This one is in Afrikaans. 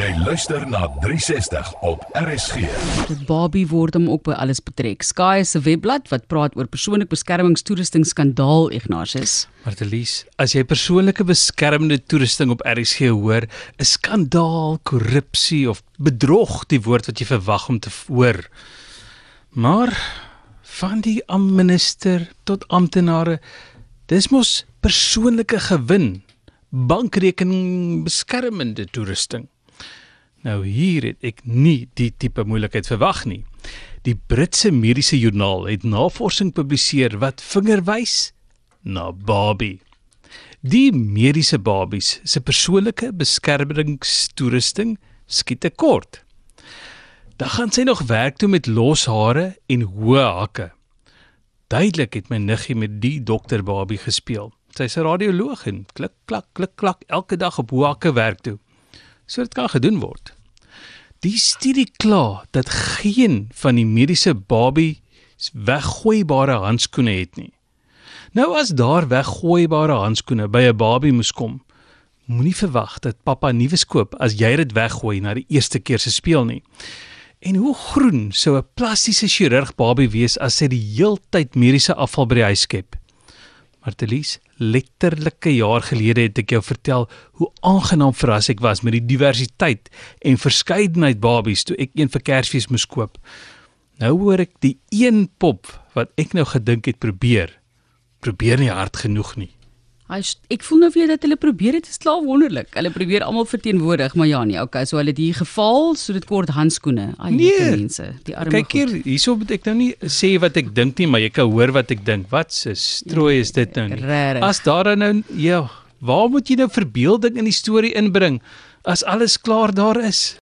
Jy luister na 360 op RSG. Dit Barbie word hom ook by alles betrek. Sky se webblad wat praat oor persoonlike beskermingstoerusting skandaal Ignatius. Martelies, as jy persoonlike beskermende toerusting op RSG hoor, is skandaal, korrupsie of bedrog die woord wat jy verwag om te hoor. Maar van die minister tot amptenare, dis mos persoonlike gewin, bankrekening beskermende toerusting. Nou hier het ek nie die tipe moeilikheid verwag nie. Die Britse Mediese Joernaal het navorsing publiseer wat vingerwys na Barbie. Die mediese babies se persoonlike beskermingstoerusting skiet tekort. Dan gaan sy nog werk toe met los hare en hoë hakke. Duidelik het my niggie met die dokter Barbie gespeel. Sy's 'n radioloog en klik klak klik klak elke dag op hoë hakke werk toe. So dit kan gedoen word. Die studie kla dat geen van die mediese Barbie weggooibare handskoene het nie. Nou as daar weggooibare handskoene by 'n Barbie moes kom, moenie verwag dat pappa nuwe koop as jy dit weggooi na die eerste keer se speel nie. En hoe groen sou 'n plastiese chirurg Barbie wees as sy die heeltyd mediese afval by die huis skep? Martelies, letterlike jaar gelede het ek jou vertel hoe aangenaam verras ek was met die diversiteit en verskeidenheid babies toe ek een vir Kersfees moes koop. Nou hoor ek die een pop wat ek nou gedink het probeer. Probeer nie hard genoeg nie. Hy ek voel nou weer dat hulle probeer dit is klaar wonderlik. Hulle probeer almal verteenwoordig, maar ja nee, okay, so hulle het hier geval, so dit kort handskoene. Ai, Nee. nee. mense, die arme Kyk hier, hierso moet ek nou nie sê wat ek dink nie, maar jy kan hoor wat ek dink. Wat se strooi is dit nou nie? Regtig. As daar nou ja, waar moet jy nou verbeelding in die storie inbring as alles klaar daar is?